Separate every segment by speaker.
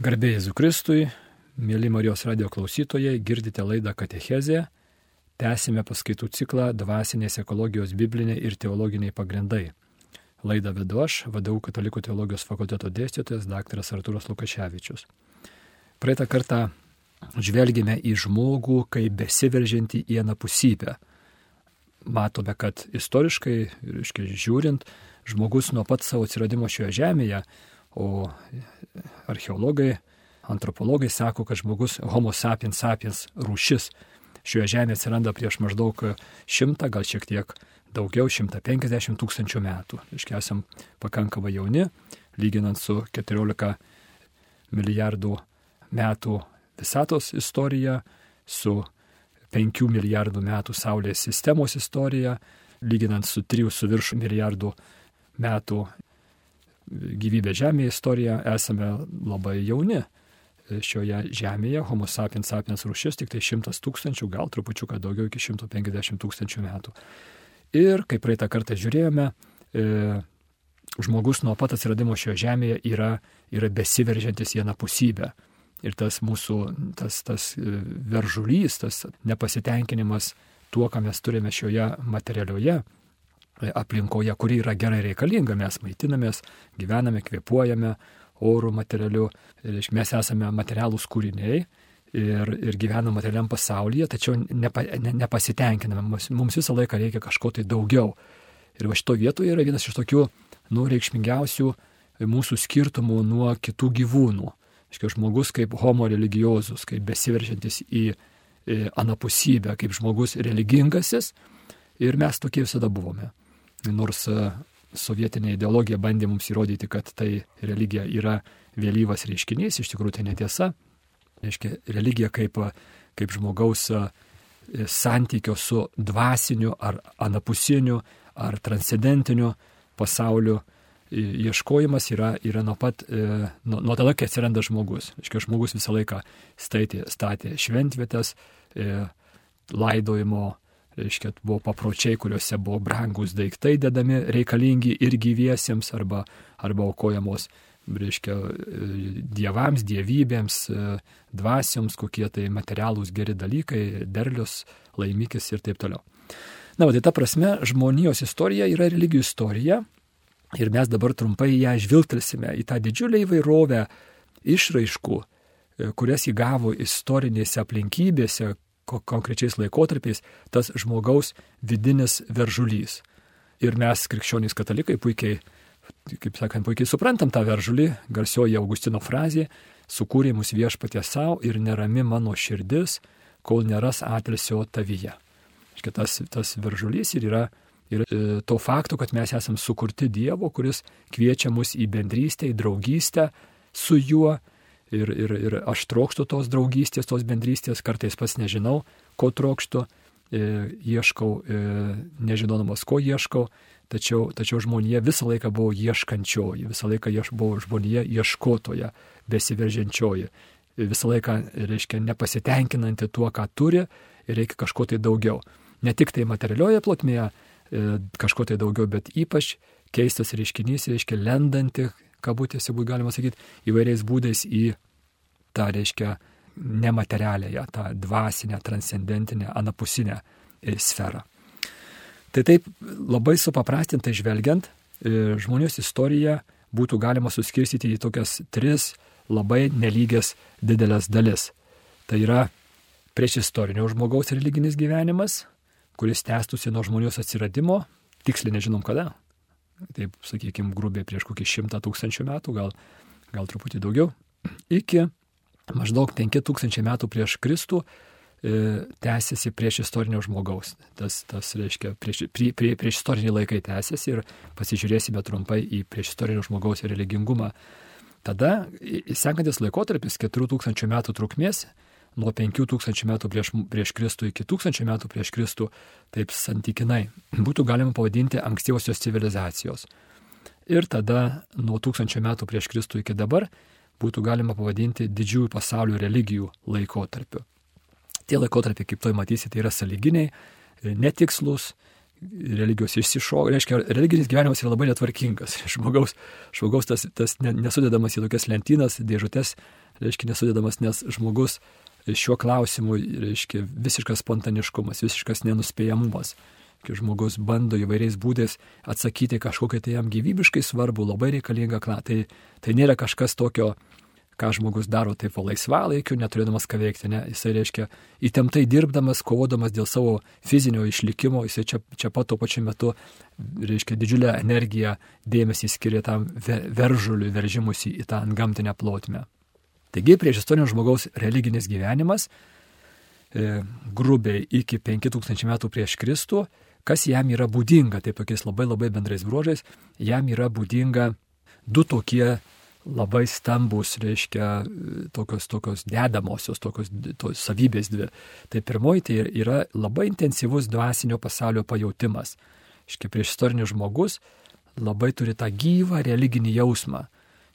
Speaker 1: Garbėjai Zukristui, mėly Marijos radio klausytojai, girdite laidą Katechezė, tęsime paskaitų ciklą Dvasinės ekologijos bibliniai ir teologiniai pagrindai. Laidą vedu aš, vadovau Katalikų teologijos fakulteto dėstytojas dr. Arturas Lukaševičius. Praeitą kartą žvelgime į žmogų kaip besiveržiantį į anapusybę. Matome, kad istoriškai, reiškia, žiūrint, žmogus nuo pat savo atsiradimo šioje žemėje O archeologai, antropologai sako, kad žmogus homo sapiens sapiens rūšis šioje žemėje atsiranda prieš maždaug šimtą, gal šiek tiek daugiau, 150 tūkstančių metų. Iškia esam pakankamai jauni, lyginant su 14 milijardų metų visatos istorija, su 5 milijardų metų Saulės sistemos istorija, lyginant su 3 su virš milijardų metų gyvybė Žemėje istoriją esame labai jauni. Šioje Žemėje Homo sapiens sapiens rūšis tik tai 100 tūkstančių, gal trupučiuką daugiau iki 150 tūkstančių metų. Ir kaip praeitą kartą žiūrėjome, e, žmogus nuo pat atsiradimo šioje Žemėje yra, yra besiveržiantis į anapusybę. Ir tas mūsų, tas, tas e, veržulys, tas nepasitenkinimas tuo, ką mes turime šioje materialioje aplinkoje, kuri yra gerai reikalinga, mes maitinamės, gyvename, kvepuojame orų materialiu, mes esame materialūs kūriniai ir, ir gyvename materialiam pasaulyje, tačiau nepa, ne, nepasitenkiname, mums, mums visą laiką reikia kažko tai daugiau. Ir va šito vietoje yra vienas iš tokių, nu, reikšmingiausių mūsų skirtumų nuo kitų gyvūnų. Iškia, žmogus kaip homo religiozus, kaip besiveržiantis į, į anapusybę, kaip žmogus religingasis. Ir mes tokie visada buvome nors e, sovietinė ideologija bandė mums įrodyti, kad tai religija yra vėlyvas reiškinys, iš tikrųjų tai netiesa. Reiškia, religija kaip, kaip žmogaus e, santykio su dvasiniu ar anapusiniu ar transcendentiniu pasauliu ieškojimas yra, yra nuo pat, e, nuo, nuo tada, kai atsiranda žmogus. Reiškia, žmogus visą laiką statė, statė šventvietės, laidojimo reiškia, buvo papročiai, kuriuose buvo brangus daiktai dedami reikalingi ir gyviesiems arba, arba aukojamos, reiškia, dievams, dievybėms, dvasioms, kokie tai materialūs geri dalykai, derlius, laimikis ir taip toliau. Na, o tai ta prasme, žmonijos istorija yra religijų istorija ir mes dabar trumpai ją žvilgtelsime į tą didžiulę įvairovę išraiškų, kurias įgavo istorinėse aplinkybėse, konkrečiais laikotarpiais tas žmogaus vidinis veržulys. Ir mes, krikščionys katalikai, puikiai, kaip sakant, puikiai suprantam tą veržulį, garsioji Augustino frazė - sukūrė mus viešpatie savo ir nerami mano širdis, kol neras atilsio tavyje. Šitas tas veržulys ir yra ir e, to fakto, kad mes esame sukurti Dievo, kuris kviečia mus į bendrystę, į draugystę su juo ir, ir, ir aš trokštų tos draugystės, tos bendrystės, kartais pats nežinau, ko trokštų, e, ieškau, e, nežinodamas, ko ieškau, tačiau, tačiau žmonija visą laiką buvo ieškančioji, visą laiką ieš, buvo žmonija ieškotoja, besiveržiančioji, visą laiką, reiškia, nepasitenkinanti tuo, ką turi ir reikia kažko tai daugiau. Ne tik tai materialioje plotmėje, e, kažko tai daugiau, bet ypač keistas reiškinys, reiškia, lendanti kabutėse būtų galima sakyti, įvairiais būdais į tą, reiškia, nematerialiąją, tą dvasinę, transcendentinę, anapusinę e, sferą. Tai taip labai supaprastintai žvelgiant, e, žmonijos istoriją būtų galima suskirstyti į tokias tris labai nelygias didelės dalis. Tai yra prieš istorinio žmogaus religinis gyvenimas, kuris tęstųsi nuo žmonijos atsiradimo, tiksliai nežinom kada, taip sakykime, grubiai prieš kokį šimtą tūkstančių metų, gal, gal truputį daugiau, iki maždaug 5000 metų prieš Kristų e, tęsiasi prieš istorinio žmogaus. Tas, tas reiškia, prieš, prie, prie, prieš istoriniai laikai tęsiasi ir pasižiūrėsime trumpai į prieš istorinio žmogaus religingumą. Tada sekantis laikotarpis 4000 metų trukmės nuo 5000 metų prieš, prieš Kristų iki 1000 metų prieš Kristų, taip santykinai, būtų galima pavadinti ankstyvosios civilizacijos. Ir tada nuo 1000 metų prieš Kristų iki dabar būtų galima pavadinti didžiųjų pasaulio religijų laikotarpiu. Tie laikotarpiai, kaip tai matysite, yra saliginiai, netikslus, religijos išsišoka, reiškia, religinis gyvenimas yra labai netvarkingas. Žmogaus, žmogaus tas, tas nesudedamas į tokias lentynas, dėžutės reiškia, nesudėdamas, nes žmogus šiuo klausimu, reiškia, visiškas spontaniškumas, visiškas nenuspėjamumas. Kai žmogus bando įvairiais būdais atsakyti kažkokią tai jam gyvybiškai svarbu, labai reikalingą klausimą, tai, tai nėra kažkas tokio, ką žmogus daro taip laisvalaikiu, neturėdamas ką veikti. Ne? Jisai reiškia, įtemptai dirbdamas, kovodamas dėl savo fizinio išlikimo, jisai čia, čia pat tuo pačiu metu, reiškia, didžiulę energiją, dėmesį skiria tam veržuliui, veržimusi į tą gamtinę plotmę. Taigi prieš istorinio žmogaus religinis gyvenimas, e, grubiai iki 5000 metų prieš Kristų, kas jam yra būdinga, tai tokiais labai labai bendrais bruožais, jam yra būdinga du tokie labai stambus, reiškia, tokios, tokios dedamosios, tokios to, savybės dvi. Tai pirmoji tai yra labai intensyvus dvasinio pasaulio pajūtimas. Iškia, prieš istorinis žmogus labai turi tą gyvą religinį jausmą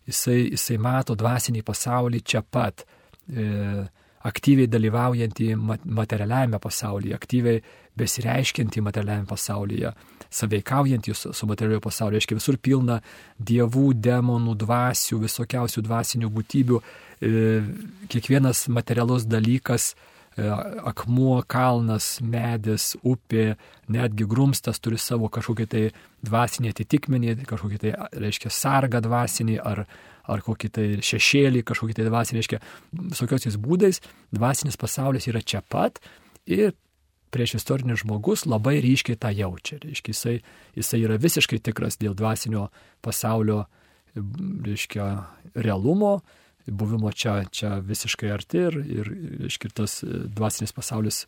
Speaker 1: jisai, jisai mato dvasinį pasaulį čia pat, e, aktyviai dalyvaujantį materialiajame pasaulyje, aktyviai besireiškiantį materialiajame pasaulyje, saveikaujantį su, su materialiu pasauliu, reiškia visur pilna dievų, demonų, dvasių, visokiausių dvasinių būtybių, e, kiekvienas materialus dalykas, E, akmuo, kalnas, medis, upė, netgi grumstas turi savo kažkokį tai dvasinį atitikmenį, kažkokį tai, reiškia, sargą dvasinį ar, ar kokį tai šešėlį, kažkokį tai dvasinį, reiškia, visokiosiais būdais dvasinis pasaulis yra čia pat ir prieš istorinis žmogus labai ryškiai tą jaučia. Reiškia, jisai, jisai yra visiškai tikras dėl dvasinio pasaulio, reiškia, realumo, buvimo čia, čia visiškai arti ir, ir iškirtas e, dvasinis pasaulis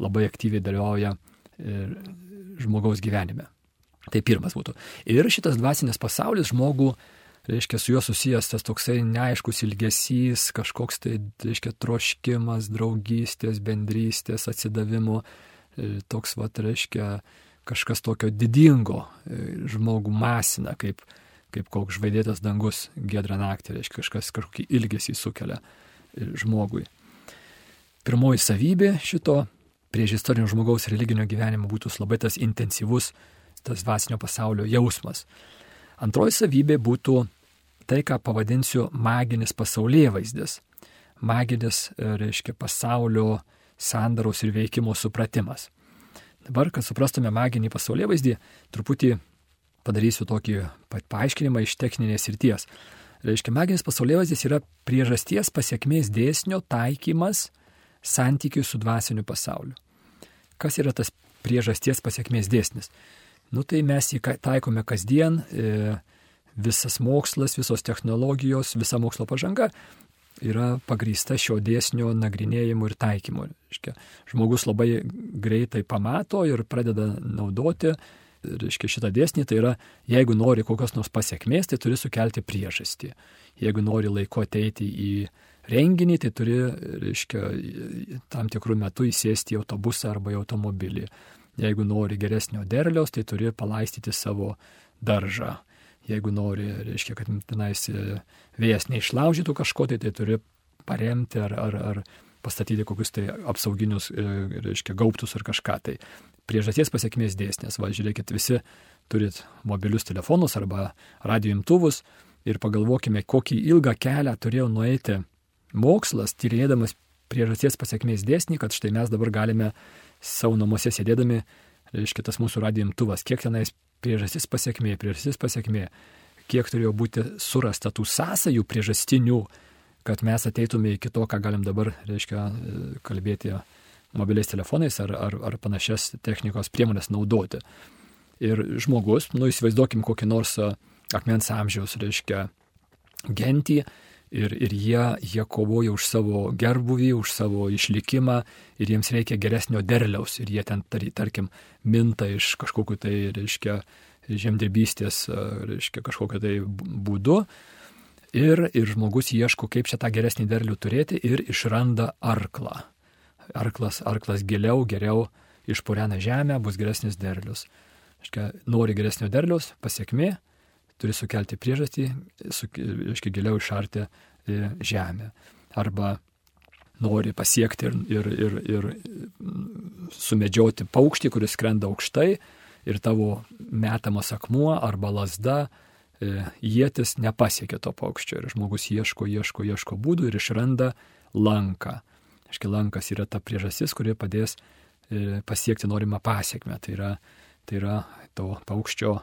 Speaker 1: labai aktyviai dalyvauja e, žmogaus gyvenime. Tai pirmas būtų. Ir šitas dvasinis pasaulis žmogų, reiškia, su juo susijęs tas toksai neaiškus ilgesys, kažkoks tai, reiškia, troškimas, draugystės, bendrystės, atsidavimo, e, toks, va, reiškia, kažkas tokio didingo žmogų masina, kaip, kaip koks žvaigždėtas dangus gedrą naktį, reiškia kažkas kažkokį ilgesį sukelia žmogui. Pirmoji savybė šito prieš istorinio žmogaus religinio gyvenimo būtų labai tas intensyvus, tas dvasinio pasaulio jausmas. Antroji savybė būtų tai, ką pavadinsiu maginis pasaulyje vaizdis. Maginis, e, reiškia, pasaulio sandaros ir veikimo supratimas. Dabar, kad suprastume maginį pasaulyje vaizdį, truputį padarysiu tokį paaiškinimą iš techninės ryties. Reiškia, maginis pasaulėvaizdis yra priežasties pasiekmės dėsnio taikymas santykiui su dvasiniu pasauliu. Kas yra tas priežasties pasiekmės dėsnis? Nu tai mes jį taikome kasdien, e, visas mokslas, visos technologijos, visa mokslo pažanga yra pagrįsta šio dėsnio nagrinėjimu ir taikymu. Reiškia, žmogus labai greitai pamato ir pradeda naudoti reiškia, šitą dėsnį, tai yra, jeigu nori kokios nors pasiekmės, tai turi sukelti priežastį. Jeigu nori laiko ateiti į renginį, tai turi, reiškia, tam tikrų metų įsėsti į autobusą arba į automobilį. Jeigu nori geresnio derliaus, tai turi palaistyti savo daržą. Jeigu nori, reiškia, kad tenais vėjas neišlaužytų kažko, tai, tai turi paremti ar, ar, ar pastatyti kokius tai apsauginius, reiškia, gaubtus ar kažką. Tai priežasties pasiekmės dėsnės. Va, žiūrėkit, visi turit mobilius telefonus arba radio imtuvus ir pagalvokime, kokį ilgą kelią turėjo nueiti mokslas, tyrėdamas priežasties pasiekmės dėsnį, kad štai mes dabar galime savo namuose sėdėdami, reiškia tas mūsų radio imtuvas, kiek tenais priežastis pasiekmė, priežastis pasiekmė, kiek turėjo būti surasta tų sąsajų priežastinių, kad mes ateitume iki to, ką galim dabar, reiškia, kalbėti mobiliais telefonais ar, ar, ar panašias technikos priemonės naudoti. Ir žmogus, nu įsivaizduokim kokį nors akmens amžiaus, reiškia, gentį ir, ir jie, jie kovoja už savo gerbuvį, už savo išlikimą ir jiems reikia geresnio derliaus ir jie ten, tar, tarkim, minta iš kažkokiu tai, reiškia, žemdirbystės, reiškia, kažkokiu tai būdu. Ir, ir žmogus ieško, kaip čia tą geresnį derlių turėti ir išranda arklą arklas, arklas giliau, geriau išpurena žemę, bus geresnis derlius. Iškia, nori geresnio derlius, pasiekmė, turi sukelti priežastį, su, iškia, giliau išarti e, žemę. Arba nori pasiekti ir, ir, ir, ir sumedžioti paukštį, kuris skrenda aukštai ir tavo metamas akmuo arba lasda jėtis nepasiekia to paukščio ir žmogus ieško, ieško, ieško būdų ir išranda lanką. Aiškiai, lankas yra ta priežastis, kuri padės e, pasiekti norimą pasiekmę. Tai yra, tai yra to paukščio e,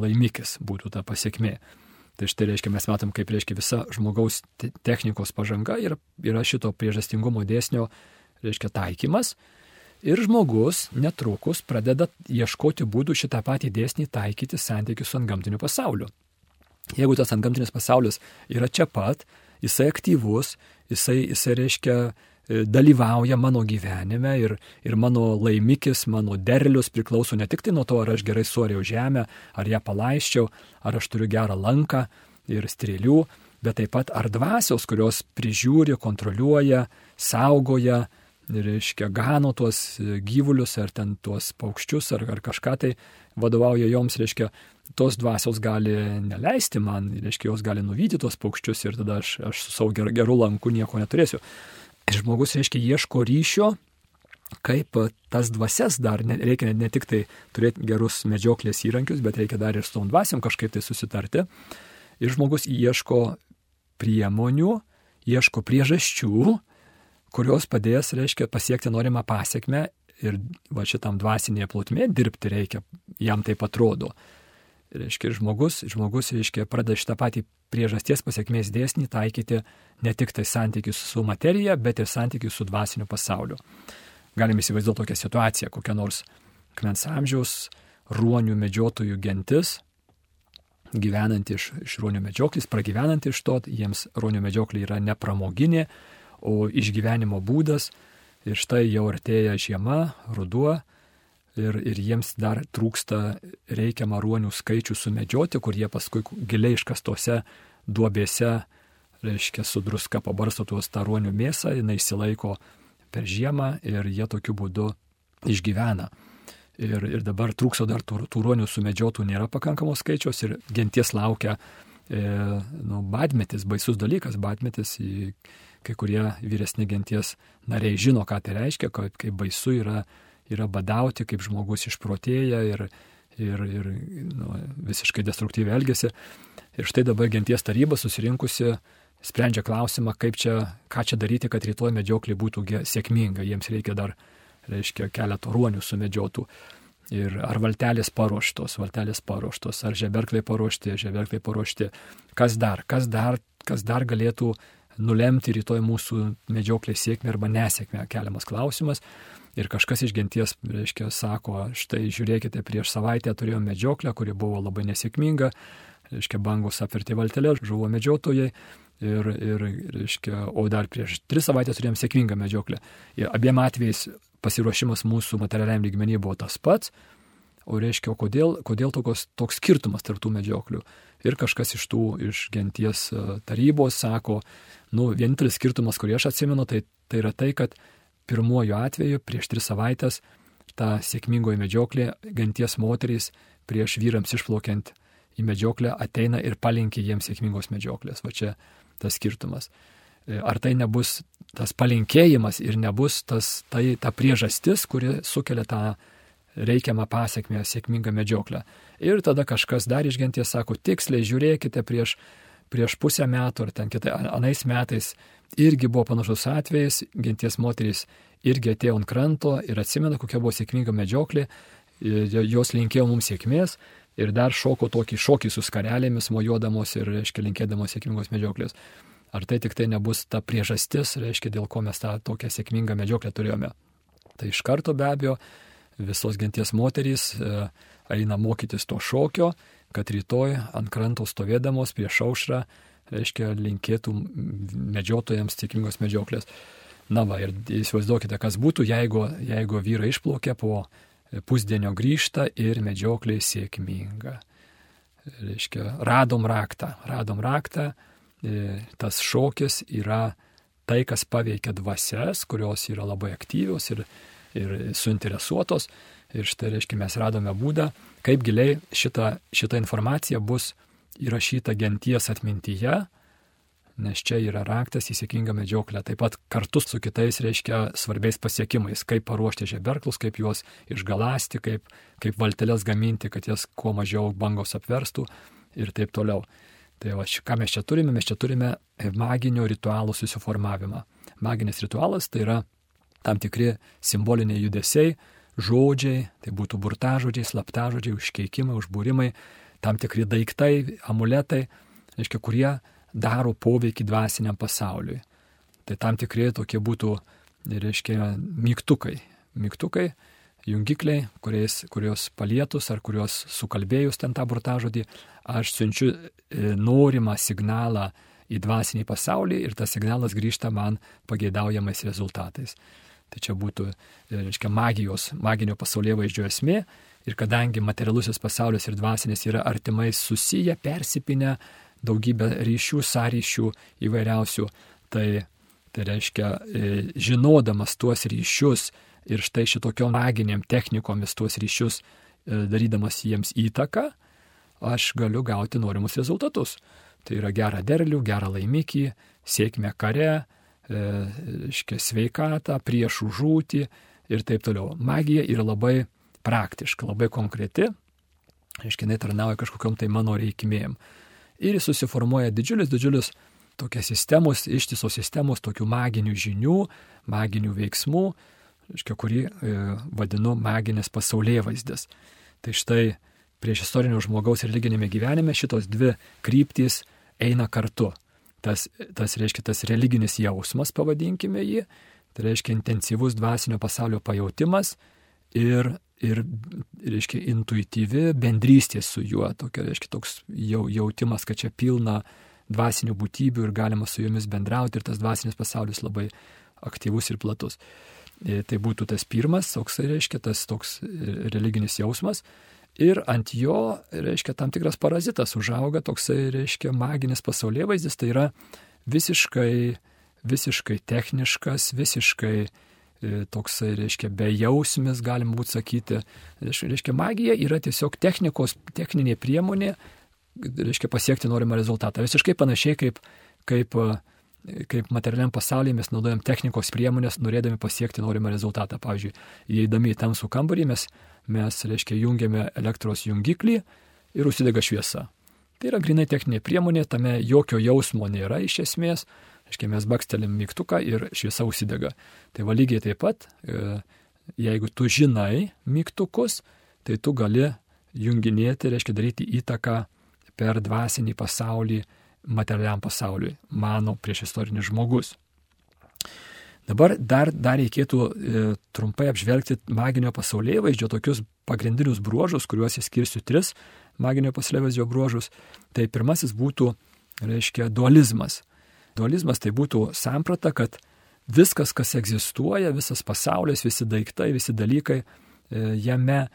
Speaker 1: laimikis būtų ta pasiekmė. Tai štai reiškia, mes matom, kaip reiškia visa žmogaus technikos pažanga ir yra šito priežastingumo dėsnio, reiškia, taikymas. Ir žmogus netrukus pradeda ieškoti būdų šitą patį dėsnį taikyti santykių su antgamtiniu pasauliu. Jeigu tas antgamtinis pasaulis yra čia pat, jisai aktyvus, jisai, jisai reiškia e, dalyvauja mano gyvenime ir, ir mano laimikis, mano derlius priklauso ne tik tai nuo to, ar aš gerai suoriau žemę, ar ją palaiščiau, ar aš turiu gerą lanką ir strėlių, bet taip pat ar dvasios, kurios prižiūri, kontroliuoja, saugoja, reiškia, gano tuos gyvulius ar ten tuos paukščius ar, ar kažką tai vadovauja joms, reiškia, tos dvasios gali neleisti man, reiškia, jos gali nuvyti tuos paukščius ir tada aš, aš su savo ger, geru lanku nieko neturėsiu. Ir žmogus, reiškia, ieško ryšio, kaip tas dvasias dar, ne, reikia ne tik tai turėti gerus medžioklės įrankius, bet reikia dar ir su tom dvasiam kažkaip tai susitarti. Ir žmogus ieško priemonių, ieško priežasčių, kurios padės, reiškia, pasiekti norimą pasiekmę ir va šitam dvasinėje plotmėje dirbti reikia, jam taip atrodo. Reiškia, žmogus, žmogus, reiškia, pradeda šitą patį priežasties pasiekmės dėsnį taikyti ne tik tai santykius su materija, bet ir santykius su dvasiniu pasauliu. Galim įsivaizduoti tokią situaciją, kokia nors kmens amžiaus ruonių medžiotojų gentis, gyvenant iš, iš ruonių medžioklės, pragyvenant iš to, jiems ruonių medžioklė yra nepramoginė, o išgyvenimo būdas. Ir štai jau artėja žiema, ruduo ir, ir jiems dar trūksta reikiamą ruonių skaičių sumedžioti, kur jie paskui giliai iškastose duobėse, reiškia, su druska pabarsto tuos tą ruonių mėsą, jinai išsilaiko per žiemą ir jie tokiu būdu išgyvena. Ir, ir dabar trūkso dar tų, ruonių sumedžiotų nėra pakankamos skaičios ir genties laukia e, nu, badmetis, baisus dalykas, badmetis į kai kurie vyresni genties nariai žino, ką tai reiškia, kaip, kaip baisu yra, yra badauti, kaip žmogus išprotėja ir, ir, ir nu, visiškai destruktyviai elgesi. Ir štai dabar genties taryba susirinkusi sprendžia klausimą, kaip čia, ką čia daryti, kad rytoj medžioklė būtų sėkminga. Jiems reikia dar, reiškia, keletą ruonių sumedžiotų. Ir ar valtelės paruoštos, valtelės paruoštos, ar žeberklai paruošti, žeberklai paruošti. Kas dar, kas dar, kas dar galėtų nulemti rytoj mūsų medžioklės sėkmę arba nesėkmę keliamas klausimas. Ir kažkas iš genties, reiškia, sako, štai žiūrėkite, prieš savaitę turėjome medžioklę, kuri buvo labai nesėkminga, reiškia, bangos apvertė valtelę, žuvo medžiotojai. Ir, ir, reiškia, o dar prieš tris savaitės turėjom sėkmingą medžioklę. Ir abiem atvejais pasiruošimas mūsų materialiam lygmenį buvo tas pats, O reiškia, o kodėl, kodėl tokios, toks skirtumas tarp tų medžioklių? Ir kažkas iš tų, iš genties e, tarybos sako, nu, vienintelis skirtumas, kurį aš atsimenu, tai, tai yra tai, kad pirmuoju atveju prieš tris savaitės ta sėkmingoji medžioklė, genties moterys prieš vyrams išplaukiant į medžioklę ateina ir palinkia jiems sėkmingos medžioklės. Va čia tas skirtumas. E, ar tai nebus tas palinkėjimas ir nebus tas, tai, ta priežastis, kuri sukelia tą reikiamą pasiekmę, sėkmingą medžioklę. Ir tada kažkas dar iš genties sako, tiksliai žiūrėkite prieš, prieš pusę metų ar ten kitai, anais metais irgi buvo panašus atvejis, genties moterys irgi atėjo ant kranto ir atsimena, kokia buvo sėkminga medžioklė, jos linkėjo mums sėkmės ir dar šoko tokį šokį su skarelėmis, mojuodamos ir, reiškia, linkėdamos sėkmingos medžioklės. Ar tai tik tai nebus ta priežastis, reiškia, dėl ko mes tą tokią sėkmingą medžioklę turėjome. Tai iš karto be abejo visos genties moterys e, eina mokytis to šokio, kad rytoj ant kranto stovėdamos prieš aušrą, reiškia, linkėtų medžiotojams sėkmingos medžioklės. Na va, ir įsivaizduokite, kas būtų, jeigu, jeigu vyrai išplaukė po pusdienio grįžta ir medžioklė sėkminga. Reiškia, radom raktą, radom raktą, e, tas šokis yra tai, kas paveikia dvasias, kurios yra labai aktyvios ir ir suinteresuotos. Ir štai, reiškia, mes radome būdą, kaip giliai šita, šita informacija bus įrašyta genties atmintyje, nes čia yra raktas į sėkmingą medžioklę. Taip pat kartu su kitais, reiškia, svarbiais pasiekimais, kaip paruošti žeberklus, kaip juos išgalasti, kaip, kaip valtelės gaminti, kad jas kuo mažiau bangos apverstų. ir taip toliau. Tai va, ką mes čia turime? Mes čia turime maginio ritualų susiformavimą. Maginis ritualas tai yra tam tikri simboliniai judesiai, žodžiai, tai būtų burtažodžiai, slaptažodžiai, užkeikimai, užbūrimai, tam tikri daiktai, amuletai, reiškia, kurie daro poveikį dvasiniam pasauliui. Tai tam tikrai tokie būtų, reiškia, mygtukai. Mygtukai, jungikliai, kuriais, kurios palietus ar kurios sukalbėjus ten tą burtažodį, aš siunčiu e, norimą signalą į dvasinį pasaulį ir tas signalas grįžta man pageidaujamais rezultatais. Tai čia būtų, e, reiškia, magijos, maginio pasaulio vaizdžio esmė. Ir kadangi materialusis pasaulis ir dvasinis yra artimai susiję, persipinę, daugybę ryšių, sąryšių įvairiausių, tai, tai reiškia, e, žinodamas tuos ryšius ir štai šitokiom maginiam technikomis tuos ryšius, e, darydamas jiems įtaką, aš galiu gauti norimus rezultatus. Tai yra gerą derlių, gerą laimikį, sėkmę kare, iškia e, sveikatą, priešų žūtį ir taip toliau. Magija yra labai praktiška, labai konkreti, aiškiai, jinai tarnauja kažkokiam tai mano reikmėm. Ir susiformuoja didžiulis, didžiulis tokia sistemos, ištisos sistemos tokių maginių žinių, maginių veiksmų, aiškiai, kurį e, vadinu maginės pasaulyje vaizdas. Tai štai prieš istorinio žmogaus religinėme gyvenime šitos dvi kryptys eina kartu tas, tas reiškia tas religinis jausmas, pavadinkime jį, tai reiškia intensyvus dvasinio pasaulio pajūtimas ir, ir reiškia intuityvi bendrystė su juo, tokia, reiškia toks jau, jautimas, kad čia pilna dvasinių būtybių ir galima su jomis bendrauti ir tas dvasinis pasaulis labai aktyvus ir platus. E, tai būtų tas pirmas, toks reiškia tas toks religinis jausmas ir ant jo, reiškia, tam tikras parazitas užauga, toksai, reiškia, maginis pasaulyje vaizdis, tai yra visiškai, visiškai techniškas, visiškai e, toksai, reiškia, bejausmis, galim būti sakyti. Reiškia, magija yra tiesiog technikos, techninė priemonė, reiškia, pasiekti norimą rezultatą. Visiškai panašiai kaip, kaip, kaip materialiam pasaulyje mes naudojam technikos priemonės, norėdami pasiekti norimą rezultatą. Pavyzdžiui, įeidami į tamsų kambarį mes mes, reiškia, jungiame elektros jungiklį ir užsidega šviesa. Tai yra grinai techninė priemonė, tame jokio jausmo nėra iš esmės, reiškia, mes bakstelim mygtuką ir šviesa užsidega. Tai va lygiai taip pat, e, jeigu tu žinai mygtukus, tai tu gali junginėti, reiškia, daryti įtaką per dvasinį pasaulį materialiam pasauliui, mano prieš istorinis žmogus. Dabar dar, dar reikėtų e, trumpai apžvelgti maginio pasaulyje vaizdžio tokius pagrindinius bruožus, kuriuos įskirsiu tris maginio pasaulyje vaizdžio bruožus. Tai pirmasis būtų, reiškia, dualizmas. Dualizmas tai būtų samprata, kad viskas, kas egzistuoja, visas pasaulis, visi daiktai, visi dalykai, e, jame e,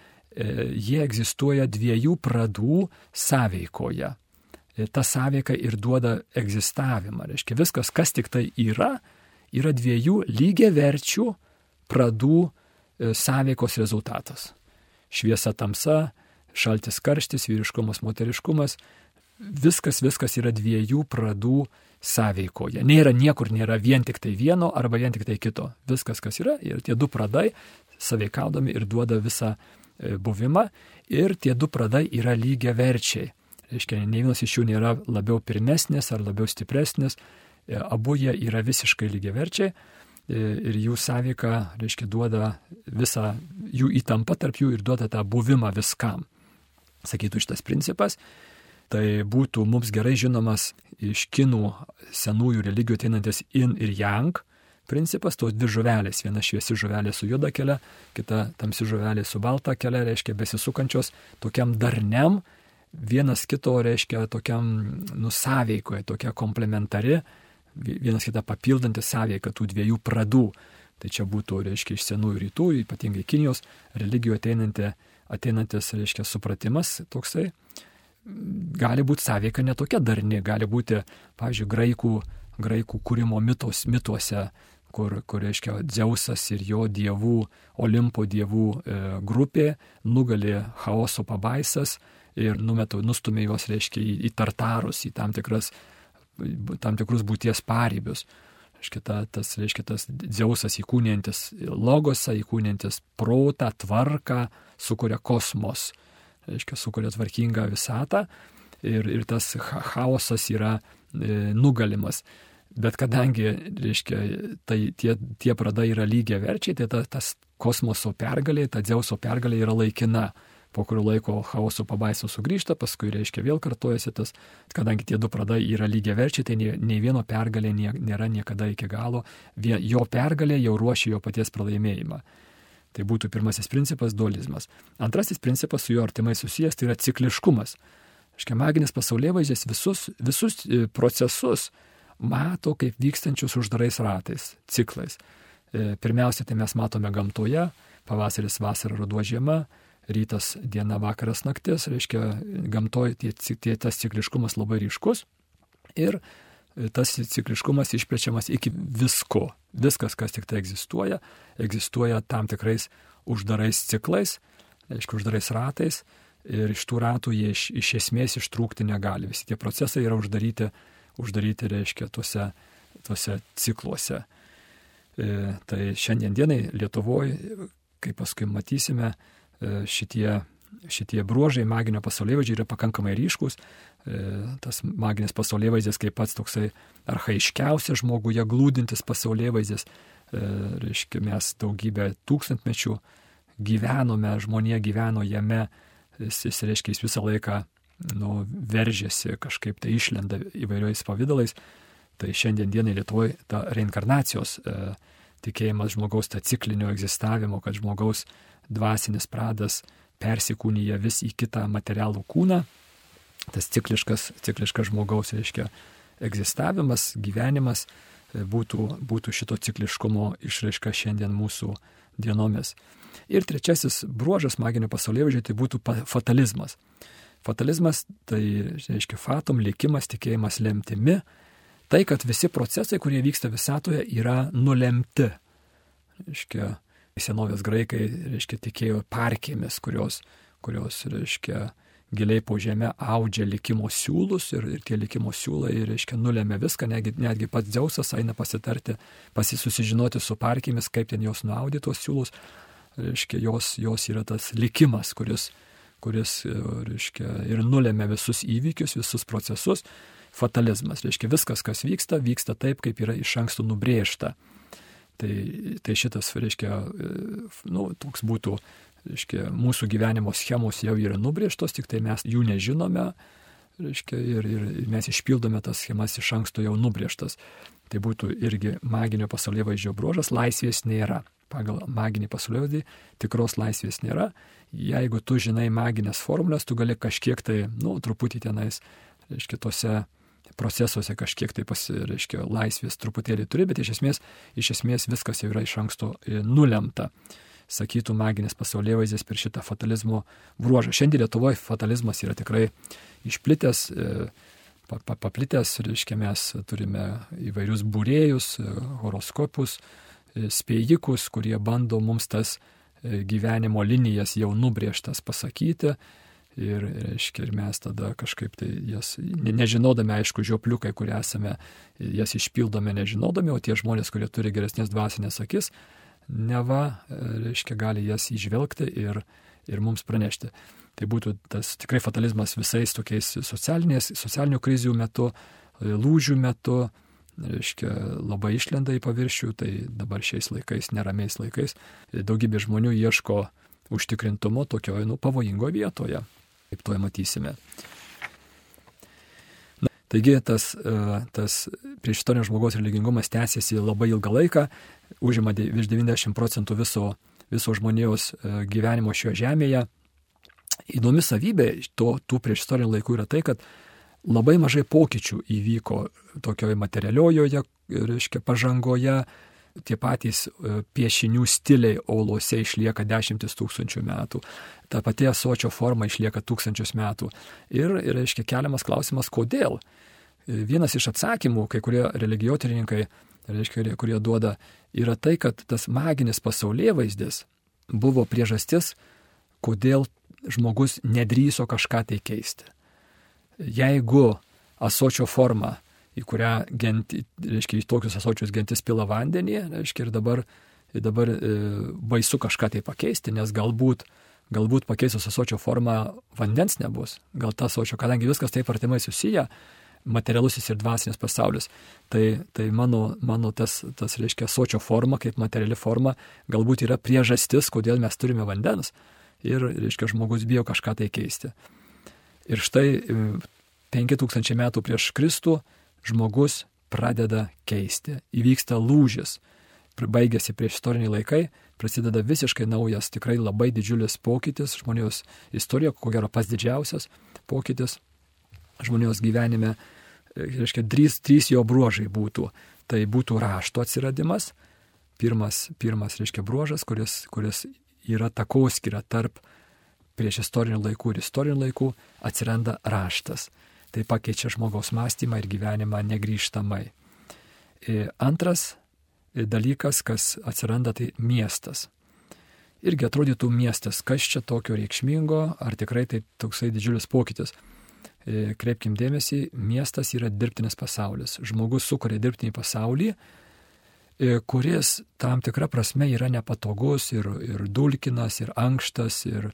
Speaker 1: jie egzistuoja dviejų pradų sąveikoje. E, ta sąveika ir duoda egzistavimą. Reiškia, viskas, kas tik tai yra, yra dviejų lygiai verčių pradų e, sąveikos rezultatas. Šviesa tamsa, šaltis karštis, vyriškumas, moteriškumas. Viskas, viskas yra dviejų pradų sąveikoje. Nėra niekur, nėra vien tik tai vieno arba vien tik tai kito. Viskas, kas yra, ir tie du pradai sąveikaudami ir duoda visą e, buvimą. Ir tie du pradai yra lygiai verčiai. Reiškia, ne vienas iš jų nėra labiau pirmesnis ar labiau stipresnis, abu jie yra visiškai lygiaverčiai e, ir jų sąveika, reiškia, duoda visą jų įtampą tarp jų ir duoda tą buvimą viskam. Sakytų šitas principas. Tai būtų mums gerai žinomas iš kinų senųjų religijų ateinantis in ir yang principas, tos dvi žuvelės. Viena šviesi žuvelė su juoda kelia, kita tamsi žuvelė su balta kelia, reiškia besisukančios tokiam darniam, vienas kito reiškia tokiam nusaveikoje, tokia komplementari vienas kitą papildanti sąveika tų dviejų pradų. Tai čia būtų, reiškia, iš senųjų rytų, ypatingai Kinijos religijų ateinanti, ateinantis, reiškia, supratimas toksai. Gali būti sąveika netokia darni, gali būti, pavyzdžiui, graikų, graikų kūrimo mitos, mituose, kur, kur, reiškia, Dzeusas ir jo dievų, Olimpo dievų e, grupė nugali chaoso pabaisas ir numetu, nustumė juos, reiškia, į, į tartarus, į tam tikras tam tikrus būties pareibius. Reiškia, ta, tas, reiškia, tas Dzeusas įkūnijantis logosą, įkūnijantis protą, tvarką, sukuria kosmos, reiškia, sukuria tvarkingą visatą. ir, ir tas chaosas yra e, nugalimas. Bet kadangi, reiškia, tai tie, tie pradai yra lygiai verčiai, tai ta, tas kosmoso pergalė, ta Dzeuso pergalė yra laikina. Po kurio laiko chaoso pabaiso sugrįžta, paskui, reiškia, vėl kartojasi tas, kadangi tie du pradai yra lygiai verčiai, tai nei, nei vieno pergalė nie, nėra niekada iki galo, Vien, jo pergalė jau ruošia jo paties pralaimėjimą. Tai būtų pirmasis principas - dualizmas. Antrasis principas su juo artimai susijęs tai yra cikliškumas. Škia maginis pasaulyje vaizdės visus, visus e, procesus mato kaip vykstančius uždarais ratais, ciklais. E, pirmiausia, tai mes matome gamtoje - pavasaris, vasara, ruduo, žiema, rytas, diena, vakaras, naktis, reiškia, gamtoje tie, tie, tas cikliškumas labai ryškus ir e, tas cikliškumas išplečiamas iki visko. Viskas, kas tik tai egzistuoja, egzistuoja tam tikrais uždarais ciklais, reiškia, uždarais ratais ir iš tų ratų jie iš, iš esmės ištrūkti negali. Visi tie procesai yra uždaryti, uždaryti reiškia, tuose, tuose cikluose. E, tai šiandien dienai Lietuvoje, kaip paskui matysime, šitie, šitie bruožai maginio pasaulėvaizdžiai yra pakankamai ryškus. E, tas maginis pasaulėvaizdis kaip pats toksai arhaiškiausias žmoguje glūdintis pasaulėvaizdis. E, reiškia, mes daugybę tūkstantmečių gyvenome, žmonė gyveno jame, jis, jis reiškia, jis visą laiką nu, veržėsi, kažkaip tai išlenda įvairiais pavydalais. Tai šiandien dienai Lietuvoje ta reinkarnacijos e, tikėjimas žmogaus, ta ciklinio egzistavimo, kad žmogaus dvasinis pradas persikūnyja vis į kitą materialų kūną, tas cikliškas, cikliškas žmogaus, reiškia, egzistavimas, gyvenimas e, būtų, būtų šito cikliškumo išraiška šiandien mūsų dienomis. Ir trečiasis bruožas maginio pasaulio tai būtų fatalizmas. Fatalizmas tai, reiškia, fatum, likimas, tikėjimas lemtimi. Tai, kad visi procesai, kurie vyksta visatoje, yra nulemti. Reiškia, senovės graikai, reiškia, tikėjo parkėmis, kurios, kurios reiškia, giliai po žemę audžia likimo siūlus ir, ir tie likimo siūlai, reiškia, nulėmė viską, netgi, netgi pats Dzeusas eina pasitarti, pasisusižinoti su parkėmis, kaip ten jos nuaudė tuos siūlus, reiškia, jos, jos yra tas likimas, kuris, kuris reiškia, ir nulėmė visus įvykius, visus procesus. Fatalizmas, reiškia, viskas, kas vyksta, vyksta taip, kaip yra iš anksto nubrėžta. Tai, tai šitas, reiškia, nu, toks būtų reiškia, mūsų gyvenimo schemos jau yra nubrėžtos, tik tai mes jų nežinome reiškia, ir, ir mes išpildome tas schemas iš anksto jau nubrėžtas. Tai būtų irgi maginio pasaulio vaizdžio bruožas, laisvės nėra. Pagal maginį pasaulio vaizdį tikros laisvės nėra. Jeigu tu žinai maginės formulės, tu gali kažkiek tai, nu, truputį tenais, reiškia, tose procesuose kažkiek tai pasireiškia laisvės truputėlį turi, bet iš esmės, iš esmės viskas jau yra iš anksto e, nulemta sakytų maginis pasaulėvaizdis per šitą fatalizmo bruožą. Šiandien Lietuvoje fatalizmas yra tikrai išplitęs, e, paplitęs, reiškia, mes turime įvairius būrėjus, e, horoskopus, spėjikus, kurie bando mums tas gyvenimo linijas jau nubrėžtas pasakyti. Ir, reiškia, ir mes tada kažkaip tai jas, nežinodami, aišku, žiopliukai, kurie esame, jas išpildome nežinodami, o tie žmonės, kurie turi geresnės dvasinės akis, neva, reiškia, gali jas išvelgti ir, ir mums pranešti. Tai būtų tas tikrai fatalizmas visais tokiais socialinių krizių metu, lūžių metu, reiškia, labai išlenda į paviršių, tai dabar šiais laikais, neramiais laikais, daugybė žmonių ieško užtikrintumo tokioje, nu, pavojingoje vietoje, kaip to matysime. Na, taigi tas, e, tas prieš istorinio žmogaus religingumas tęsiasi labai ilgą laiką, užima virš 90 procentų viso, viso žmonijos e, gyvenimo šioje žemėje. Įdomi savybė to, tų prieš istorinių laikų yra tai, kad labai mažai pokyčių įvyko tokioje materialiojoje, reiškia, pažangoje. Tie patys e, piešinių stiliai auluose išlieka dešimtis tūkstančių metų. Ta pati asočio forma išlieka tūkstančius metų. Ir, reiškia, keliamas klausimas, kodėl. E, vienas iš atsakymų, kai kurie religijotininkai reiškia, kurie duoda, yra tai, kad tas maginis pasaulyje vaizdis buvo priežastis, kodėl žmogus nedryso kažką tai keisti. Jeigu asočio forma, į kurią genti, reiškia, į tokius asočius gentis pila vandenį, reiškia, ir dabar, ir dabar e, baisu kažką tai pakeisti, nes galbūt, galbūt pakeisus asočio formą vandens nebus. Gal tas asočio, kadangi viskas taip artimai susiję, materialusis ir dvasinis pasaulis. Tai, tai mano, mano tas, tas, reiškia, sočio forma, kaip materiali forma, galbūt yra priežastis, kodėl mes turime vandens. Ir, reiškia, žmogus bijo kažką tai keisti. Ir štai 5000 e, metų prieš Kristų žmogus pradeda keisti. Įvyksta lūžis. Baigėsi prieš istoriniai laikai, prasideda visiškai naujas, tikrai labai didžiulis pokytis žmonijos istorijoje, ko gero pats didžiausias pokytis žmonijos gyvenime reiškia, trys, trys jo bruožai būtų. Tai būtų rašto atsiradimas, pirmas, pirmas reiškia, bruožas, kuris, kuris yra takoskira tarp prieš istorinių laikų ir istorinių laikų, atsiranda raštas. Tai pakeičia žmogaus mąstymą ir gyvenimą negryžtamai. Ir antras dalykas, kas atsiranda, tai miestas. Irgi atrodytų miestas, kas čia tokio reikšmingo, ar tikrai tai toksai didžiulis pokytis. E, kreipkim dėmesį, miestas yra dirbtinis pasaulis. Žmogus sukuria dirbtinį pasaulį, e, kuris tam tikrą prasme yra nepatogus ir, ir dulkinas, ir ankštas, ir,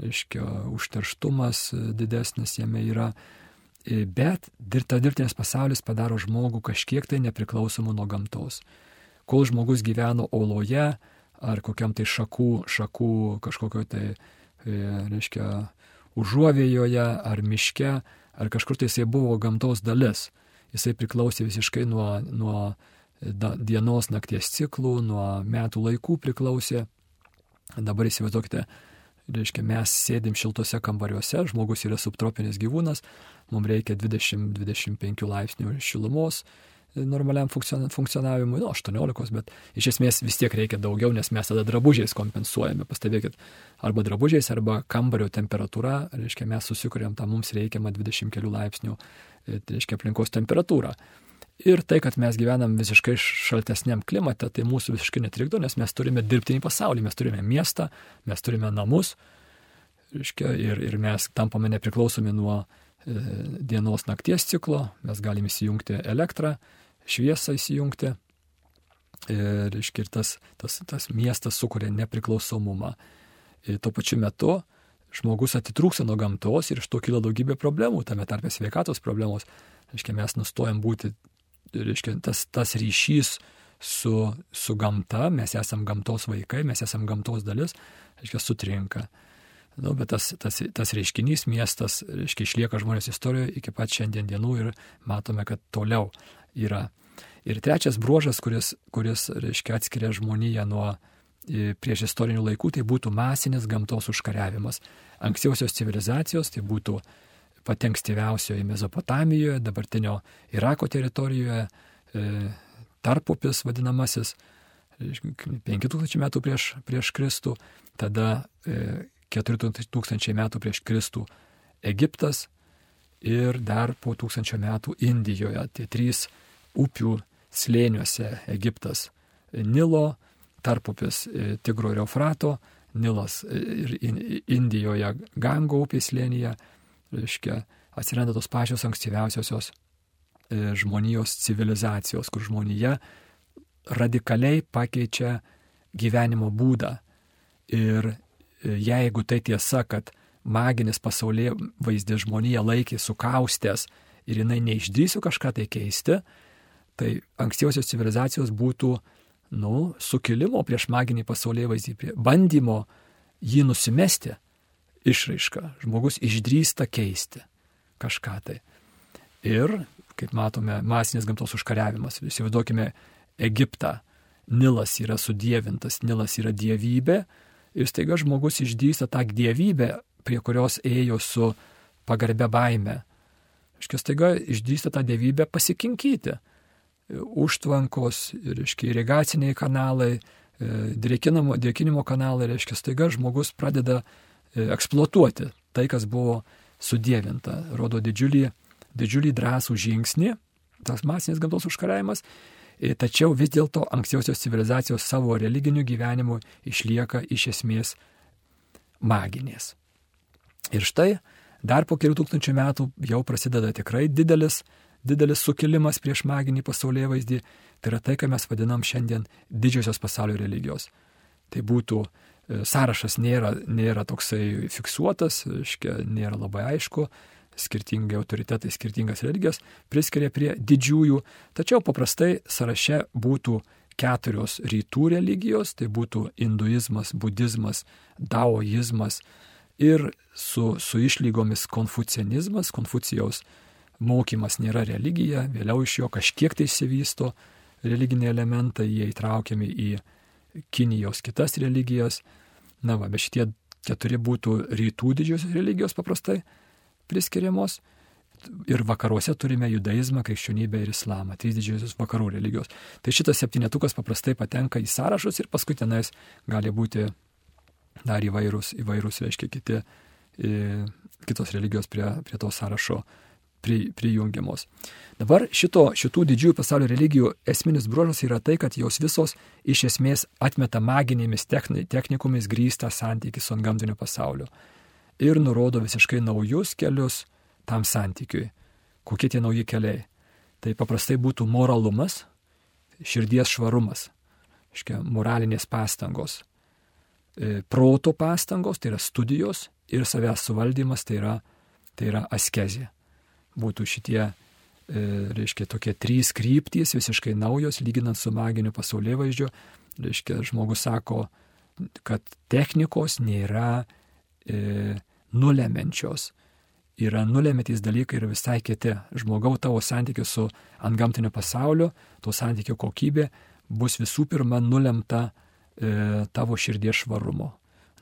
Speaker 1: aiškia, užterštumas didesnis jame yra. E, bet tas dirbtinis pasaulis padaro žmogų kažkiek tai nepriklausomų nuo gamtos. Kol žmogus gyveno oloje ar kokiam tai šakų, šakų kažkokio tai, reiškia, užuovėjoje ar miške, ar kažkur tai jisai buvo gamtos dalis. Jisai priklausė visiškai nuo, nuo dienos nakties ciklų, nuo metų laikų priklausė. Dabar įsivaizduokite, reiškia, mes sėdim šiltose kambariuose, žmogus yra subtropinis gyvūnas, mums reikia 20-25 laipsnių šilumos, normaliam funkcionavimui, nu, 18, bet iš esmės vis tiek reikia daugiau, nes mes tada drabužiais kompensuojame. Pastebėkit, arba drabužiais, arba kambario temperatūra, reiškia, mes susikuriam tą mums reikiamą 20 kelių laipsnių, e, reiškia, aplinkos temperatūrą. Ir tai, kad mes gyvenam visiškai šaltesniam klimate, tai mūsų visiškai netrikdo, nes mes turime dirbtinį pasaulį, mes turime miestą, mes turime namus, reiškia, ir, ir mes tampame nepriklausomi nuo e, dienos nakties ciklo, mes galime įsijungti elektrą, šviesą įsijungti. Ir, reiškia, ir tas, tas, tas miestas sukuria nepriklausomumą. Ir tuo pačiu metu žmogus atitrūksta nuo gamtos ir iš to kyla daugybė problemų, tame tarpe sveikatos problemos. Reiškia, mes nustojam būti, reiškia, tas, tas ryšys su, su gamta, mes esam gamtos vaikai, mes esam gamtos dalis, reiškia, sutrinka. Nu, bet tas, tas, tas reiškinys miestas, reiškia, išlieka žmonės istorijoje iki pat šiandien dienų ir matome, kad toliau yra. Ir trečias bruožas, kuris, kuris reiškia, atskiria žmoniją nuo e, prieš istorinių laikų, tai būtų masinis gamtos užkariavimas. Anksčiausios civilizacijos, tai būtų patenkstyviausioje Mezopotamijoje, dabartinio Irako teritorijoje, e, tarpupis vadinamasis, 5000 metų prieš, prieš Kristų, tada 4000 e, metų prieš Kristų Egiptas ir dar po tūkstančio metų Indijoje. Tai trys upių slėniuose Egiptas Nilo, tarpupis e, Tigro ir Eufrato, Nilas e, ir Indijoje Gango upės slėnyje, reiškia, atsiranda tos pačios ankstyviausios e, žmonijos civilizacijos, kur žmonija radikaliai pakeičia gyvenimo būdą. Ir jeigu tai tiesa, kad maginis pasaulyje vaizdė žmonija laikė sukaustęs ir jinai neišdrysiu kažką tai keisti, tai ankstyvosios civilizacijos būtų, nu, sukilimo prieš maginį pasaulyje vaizdį, bandymo jį nusimesti išraišką. Žmogus išdrįsta keisti kažką tai. Ir, kaip matome, masinis gamtos užkariavimas. Įsivaizduokime Egiptą. Nilas yra sudėvintas, Nilas yra dievybė ir staiga žmogus išdrįsta tą dievybę, prie kurios ėjo su pagarbė baime. Iškia staiga išdrįsta tą dievybę pasikinkyti užtvankos, reiškia, irigaciniai kanalai, e, drėkinimo, drėkinimo kanalai, reiškia, staiga žmogus pradeda e, eksploatuoti tai, kas buvo sudėvinta. Rodo didžiulį, didžiulį drąsų žingsnį, tas masinis gamtos užkariavimas, e, tačiau vis dėlto ankstyvosios civilizacijos savo religiniu gyvenimu išlieka iš esmės maginės. Ir štai dar po kelių tūkstančių metų jau prasideda tikrai didelis didelis sukilimas prieš maginį pasaulyje vaizdį, tai yra tai, ką mes vadinam šiandien didžiosios pasaulio religijos. Tai būtų sąrašas nėra, nėra toksai fiksuotas, aiškia, nėra labai aišku, skirtingi autoritetai skirtingas religijas priskiria prie didžiųjų, tačiau paprastai sąraše būtų keturios rytų religijos, tai būtų hinduizmas, budizmas, daoizmas ir su, su išlygomis konfucianizmas, konfucijaus mokymas nėra religija, vėliau iš jo kažkiek tai įsivysto religiniai elementai, jie įtraukiami į Kinijos kitas religijas. Na va, bet šitie keturi būtų rytų didžiosios religijos paprastai priskiriamos. Ir vakaruose turime judaizmą, krikščionybę ir islamą, trys didžiosios vakarų religijos. Tai šitas septynetukas paprastai patenka į sąrašus ir paskui tenais gali būti dar įvairūs, įvairūs reiškia, kiti, kitos religijos prie, prie to sąrašo pri, prijungiamos. Dabar šito, šitų didžiųjų pasaulio religijų esminis bruožas yra tai, kad jos visos iš esmės atmeta maginėmis technikomis grįstą santykį su antgamtiniu pasauliu ir nurodo visiškai naujus kelius tam santykiui. Kokie tie nauji keliai? Tai paprastai būtų moralumas, širdies švarumas, iškia, moralinės pastangos, e, proto pastangos, tai yra studijos ir savęs suvaldymas, tai yra, tai yra askezė. Būtų šitie, e, reiškia, tokie trys kryptys, visiškai naujos, lyginant su maginiu pasaulio vaizdžiu. Reiškia, žmogus sako, kad technikos nėra e, nulemenčios. Yra nulemetys dalykai ir visai kiti. Žmogau tavo santykių su antgamtiniu pasauliu, to santykių kokybė bus visų pirma nulemta e, tavo širdies švarumo.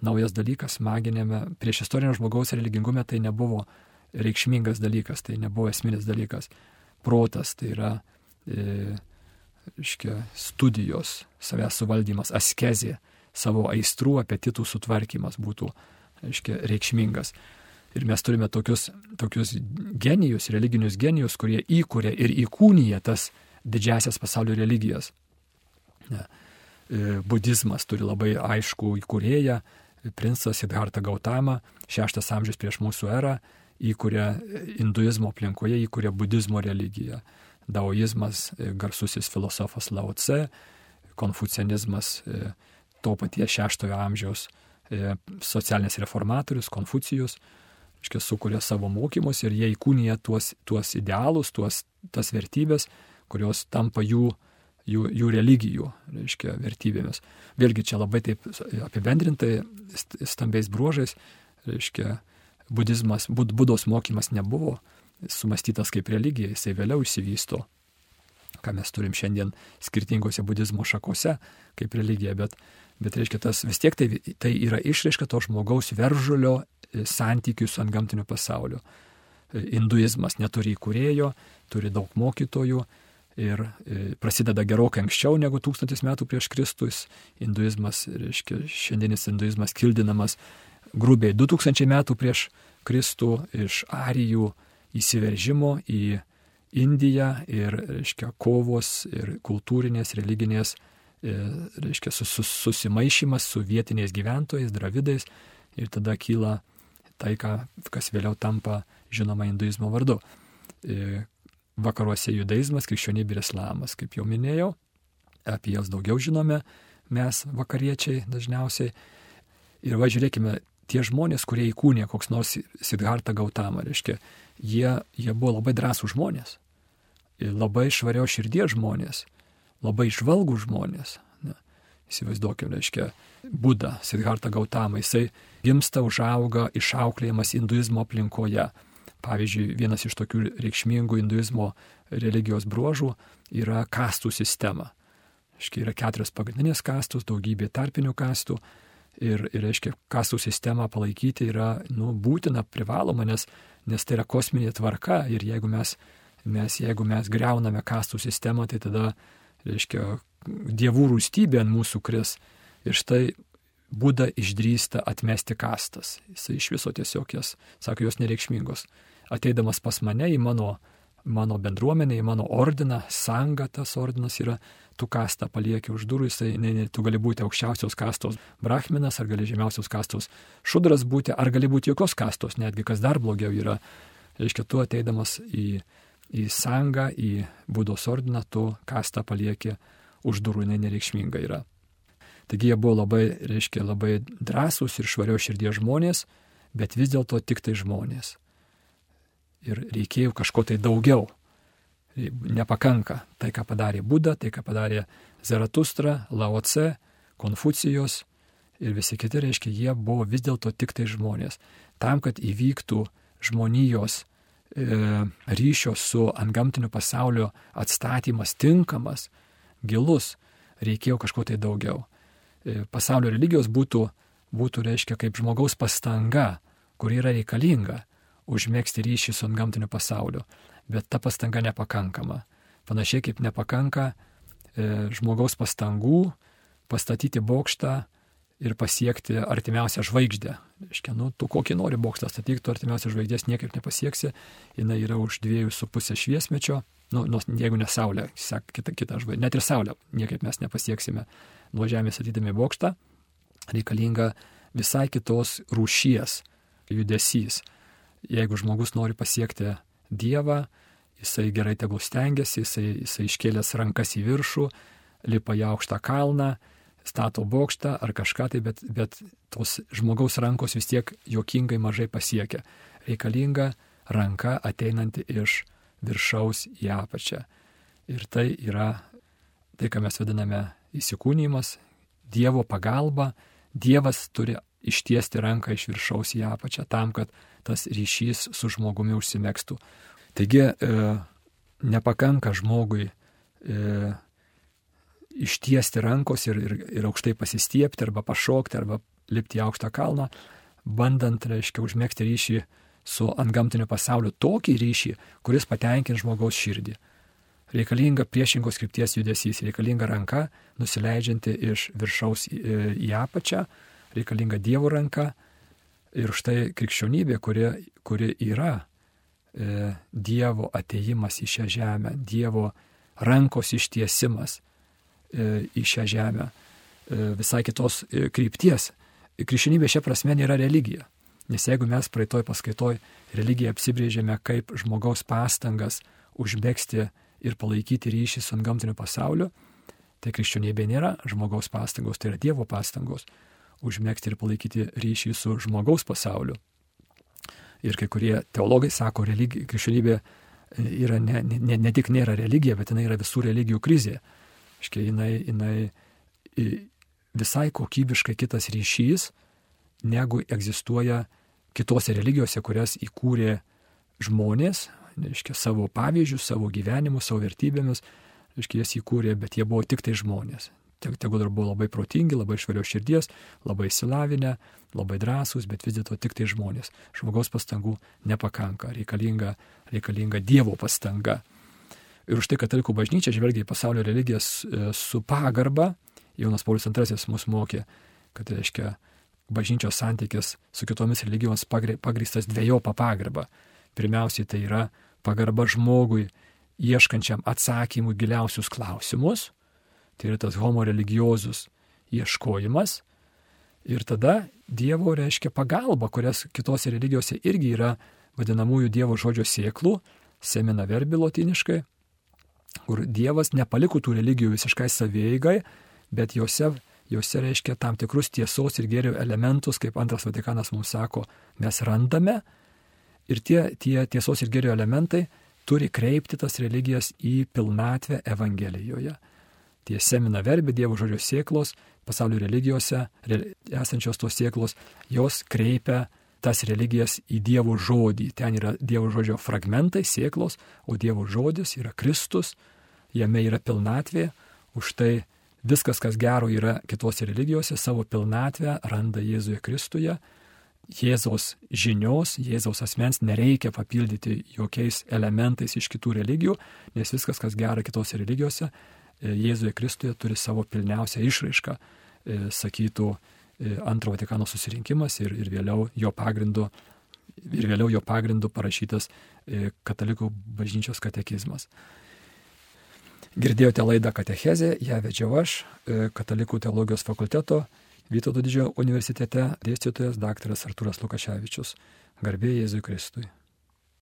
Speaker 1: Naujas dalykas maginėme, prieš istorinio žmogaus religingume tai nebuvo reikšmingas dalykas, tai nebuvo esminis dalykas. Protas tai yra e, iškia, studijos, savęs suvaldymas, askezė, savo aistrų, apetitų sutvarkymas būtų aiškia, reikšmingas. Ir mes turime tokius, tokius genijus, religinius genijus, kurie įkūrė ir įkūnyja tas didžiasias pasaulio religijas. Ne. E, budizmas turi labai aišku įkūrėją, princas Siddhartha Gautama, šeštas amžius prieš mūsų erą, įkūrė hinduizmo aplinkoje, įkūrė budizmo religiją. Daoizmas, e, garsusis filosofas Lao Tse, konfucianizmas e, to paties šeštojo amžiaus E, socialinis reformatorius, Konfucijus, iškia, sukuria savo mokymus ir jie įkūnija tuos, tuos idealus, tuos, tas vertybės, kurios tampa jų, jų, jų religijų, reiškia, vertybėmis. Vėlgi čia labai taip apibendrintai, stambiais bruožais, reiškia, budizmas, bud, budos mokymas nebuvo sumastytas kaip religija, jisai vėliau išsivysto, ką mes turim šiandien skirtingose budizmo šakose kaip religija, bet Bet reiškia, tas vis tiek tai, tai yra išraiška to žmogaus veržulio e, santykių su antgamtiniu pasauliu. E, Hinduizmas neturi įkūrėjo, turi daug mokytojų ir e, prasideda gerokai anksčiau negu tūkstantis metų prieš Kristus. Hinduizmas, reiškia, šiandienis hinduizmas kildinamas grubiai 2000 metų prieš Kristų iš arijų įsiveržimo į Indiją ir, reiškia, kovos ir kultūrinės, religinės E, reiškia, sus, susimaišymas su vietiniais gyventojais, dravidais ir tada kyla tai, kas vėliau tampa žinoma hinduizmo vardu. E, vakaruose judaizmas, krikščionybė ir islamas, kaip jau minėjau, apie jas daugiau žinome mes vakariečiai dažniausiai. Ir va žiūrėkime, tie žmonės, kurie įkūnė koks nors Sidhartą Gautamą, reiškia, jie, jie buvo labai drąsų žmonės, labai švario širdies žmonės labai išvalgų žmonės. Ne. Įsivaizduokime, reiškia, Buda, Siddhartha Gautama, jisai gimsta, užauga, išauklėjimas hinduizmo aplinkoje. Pavyzdžiui, vienas iš tokių reikšmingų hinduizmo religijos bruožų yra kastų sistema. Reiškia, yra keturios pagrindinės kastos, daugybė tarpinių kastų. Ir, ir reiškia, kastų sistemą palaikyti yra nu, būtina, privaloma, nes, nes tai yra kosminė tvarka. Ir jeigu mes, mes, jeigu mes greuname kastų sistemą, tai tada reiškia, dievų rūstybė ant mūsų kris. Ir štai Buda išdrįsta atmesti kastas. Jis iš viso tiesiog jas, sako, jos nereikšmingos. Ateidamas pas mane į mano, mano bendruomenę, į mano ordiną, sanga tas ordinas yra, tu kastą palieki už durų, jisai, ne, ne, tu gali būti aukščiausios kastos brahminas, ar gali žemiausios kastos šudras būti, ar gali būti jokios kastos, netgi kas dar blogiau yra. Reiškia, tu ateidamas į į sangą, į būdos ordiną, tu kastą palieki už durų, jinai nereikšminga yra. Taigi jie buvo labai, reiškia, labai drąsūs ir švario širdies žmonės, bet vis dėlto tik tai žmonės. Ir reikėjo kažko tai daugiau. Nepakanka tai, ką padarė Buda, tai, ką padarė Zaratustra, Laoce, Konfucijos ir visi kiti, reiškia, jie buvo vis dėlto tik tai žmonės. Tam, kad įvyktų žmonijos e, ryšio su antgamtiniu pasaulio atstatymas tinkamas, gilus, reikėjo kažko tai daugiau. E, pasaulio religijos būtų, būtų, reiškia, kaip žmogaus pastanga, kuri yra reikalinga užmėgsti ryšį su antgamtiniu pasauliu, bet ta pastanga nepakankama. Panašiai kaip nepakanka e, žmogaus pastangų pastatyti bokštą ir pasiekti artimiausią žvaigždę. Reiškia, nu, tu kokį nori bokštą statyti, tu artimiausią žvaigždės niekaip nepasieksi, jinai yra už dviejų su pusę šviesmečio, nu, nu, jeigu ne Saulė, sek, kita, kita žvaigždė, net ir Saulė niekaip mes nepasieksime nuo Žemės statydami bokštą, reikalinga visai kitos rūšies judesys. Jeigu žmogus nori pasiekti Dievą, jisai gerai tegul stengiasi, jisai, jisai iškėlęs rankas į viršų, lipa į aukštą kalną, stato bokštą ar kažką tai, bet, bet tos žmogaus rankos vis tiek jokingai mažai pasiekia. Reikalinga ranka ateinanti iš viršaus į apačią. Ir tai yra tai, ką mes vadiname įsikūnymas, Dievo pagalba. Dievas turi ištiesti ranką iš viršaus į apačią tam, kad tas ryšys su žmogumi užsimėgstų. Taigi e, nepakanka žmogui e, ištiesti rankos ir, ir, ir aukštai pasistiepti arba pašokti arba lipti į aukštą kalną, bandant, reiškia, užmėgti ryšį su antgamtiniu pasauliu, tokį ryšį, kuris patenkins žmogaus širdį. Reikalinga priešingos krypties judesys, reikalinga ranka, nusileidžianti iš viršaus į, į apačią, reikalinga Dievo ranka ir štai krikščionybė, kuri, kuri yra e, Dievo ateimas į šią žemę, Dievo rankos ištiesimas, E, į šią žemę e, visai kitos e, krypties. Krikščionybė šia prasme nėra religija. Nes jeigu mes praeitoj paskaitoj religiją apsibrėžėme kaip žmogaus pastangas užbėgsti ir palaikyti ryšį su antgamtiniu pasauliu, tai krikščionybė nėra žmogaus pastangos, tai yra Dievo pastangos užmėgsti ir palaikyti ryšį su žmogaus pasauliu. Ir kai kurie teologai sako, religi, krikščionybė yra ne, ne, ne tik nėra religija, bet jinai yra visų religijų krizė. Iškia, jinai, jinai visai kokybiškai kitas ryšys, negu egzistuoja kitose religijose, kurias įkūrė žmonės, reiškia, savo pavyzdžių, savo gyvenimu, savo vertybėmis, reiškia, jas įkūrė, bet jie buvo tik tai žmonės. Tegul dar buvo labai protingi, labai švarios širdies, labai įsilavinę, labai drąsūs, bet vis dėlto tik tai žmonės. Žmogaus pastangų nepakanka, reikalinga, reikalinga Dievo pastanga. Ir už tai katalikų bažnyčia žvelgia į pasaulio religijas e, su pagarba. Jonas Paulius II mus mokė, kad reiškia bažnyčios santykis su kitomis religijomis pagrįstas dviejopą pagarbą. Pirmiausiai tai yra pagarba žmogui, ieškančiam atsakymų giliausius klausimus. Tai yra tas homo religiozus ieškojimas. Ir tada Dievo reiškia pagalba, kurias kitose religijose irgi yra vadinamųjų Dievo žodžio sėklų, semina verbi lotiniškai, kur Dievas nepaliko tų religijų visiškai savieigai, bet juose, juose reiškia tam tikrus tiesos ir gėrio elementus, kaip antras Vatikanas mums sako, mes randame ir tie, tie tiesos ir gėrio elementai turi kreipti tas religijas į pilnatvę Evangelijoje. Tie semina verbi Dievo žodžio sėklos, pasaulio religijose esančios tos sėklos, jos kreipia tas religijas į Dievo žodį. Ten yra Dievo žodžio fragmentai, sėklos, o Dievo žodis yra Kristus, jame yra pilnatvė, už tai viskas, kas gero yra kitose religijose, savo pilnatvę randa Jėzuje Kristuje. Jėzaus žinios, Jėzaus asmens nereikia papildyti jokiais elementais iš kitų religijų, nes viskas, kas gera kitose religijose, Jėzuje Kristuje turi savo pilniausią išraišką, e, sakytų E, antro Vatikano susirinkimas ir, ir vėliau jo pagrindu ir vėliau jo pagrindu parašytas e, katalikų bažnyčios katekizmas. Girdėjote laidą Katechezė, ją vedžiau aš, e, Katalikų teologijos fakulteto Vytauto didžiojo universitete dėstytojas dr. Arturas Lukaševičius. Garbė Jėzui Kristui.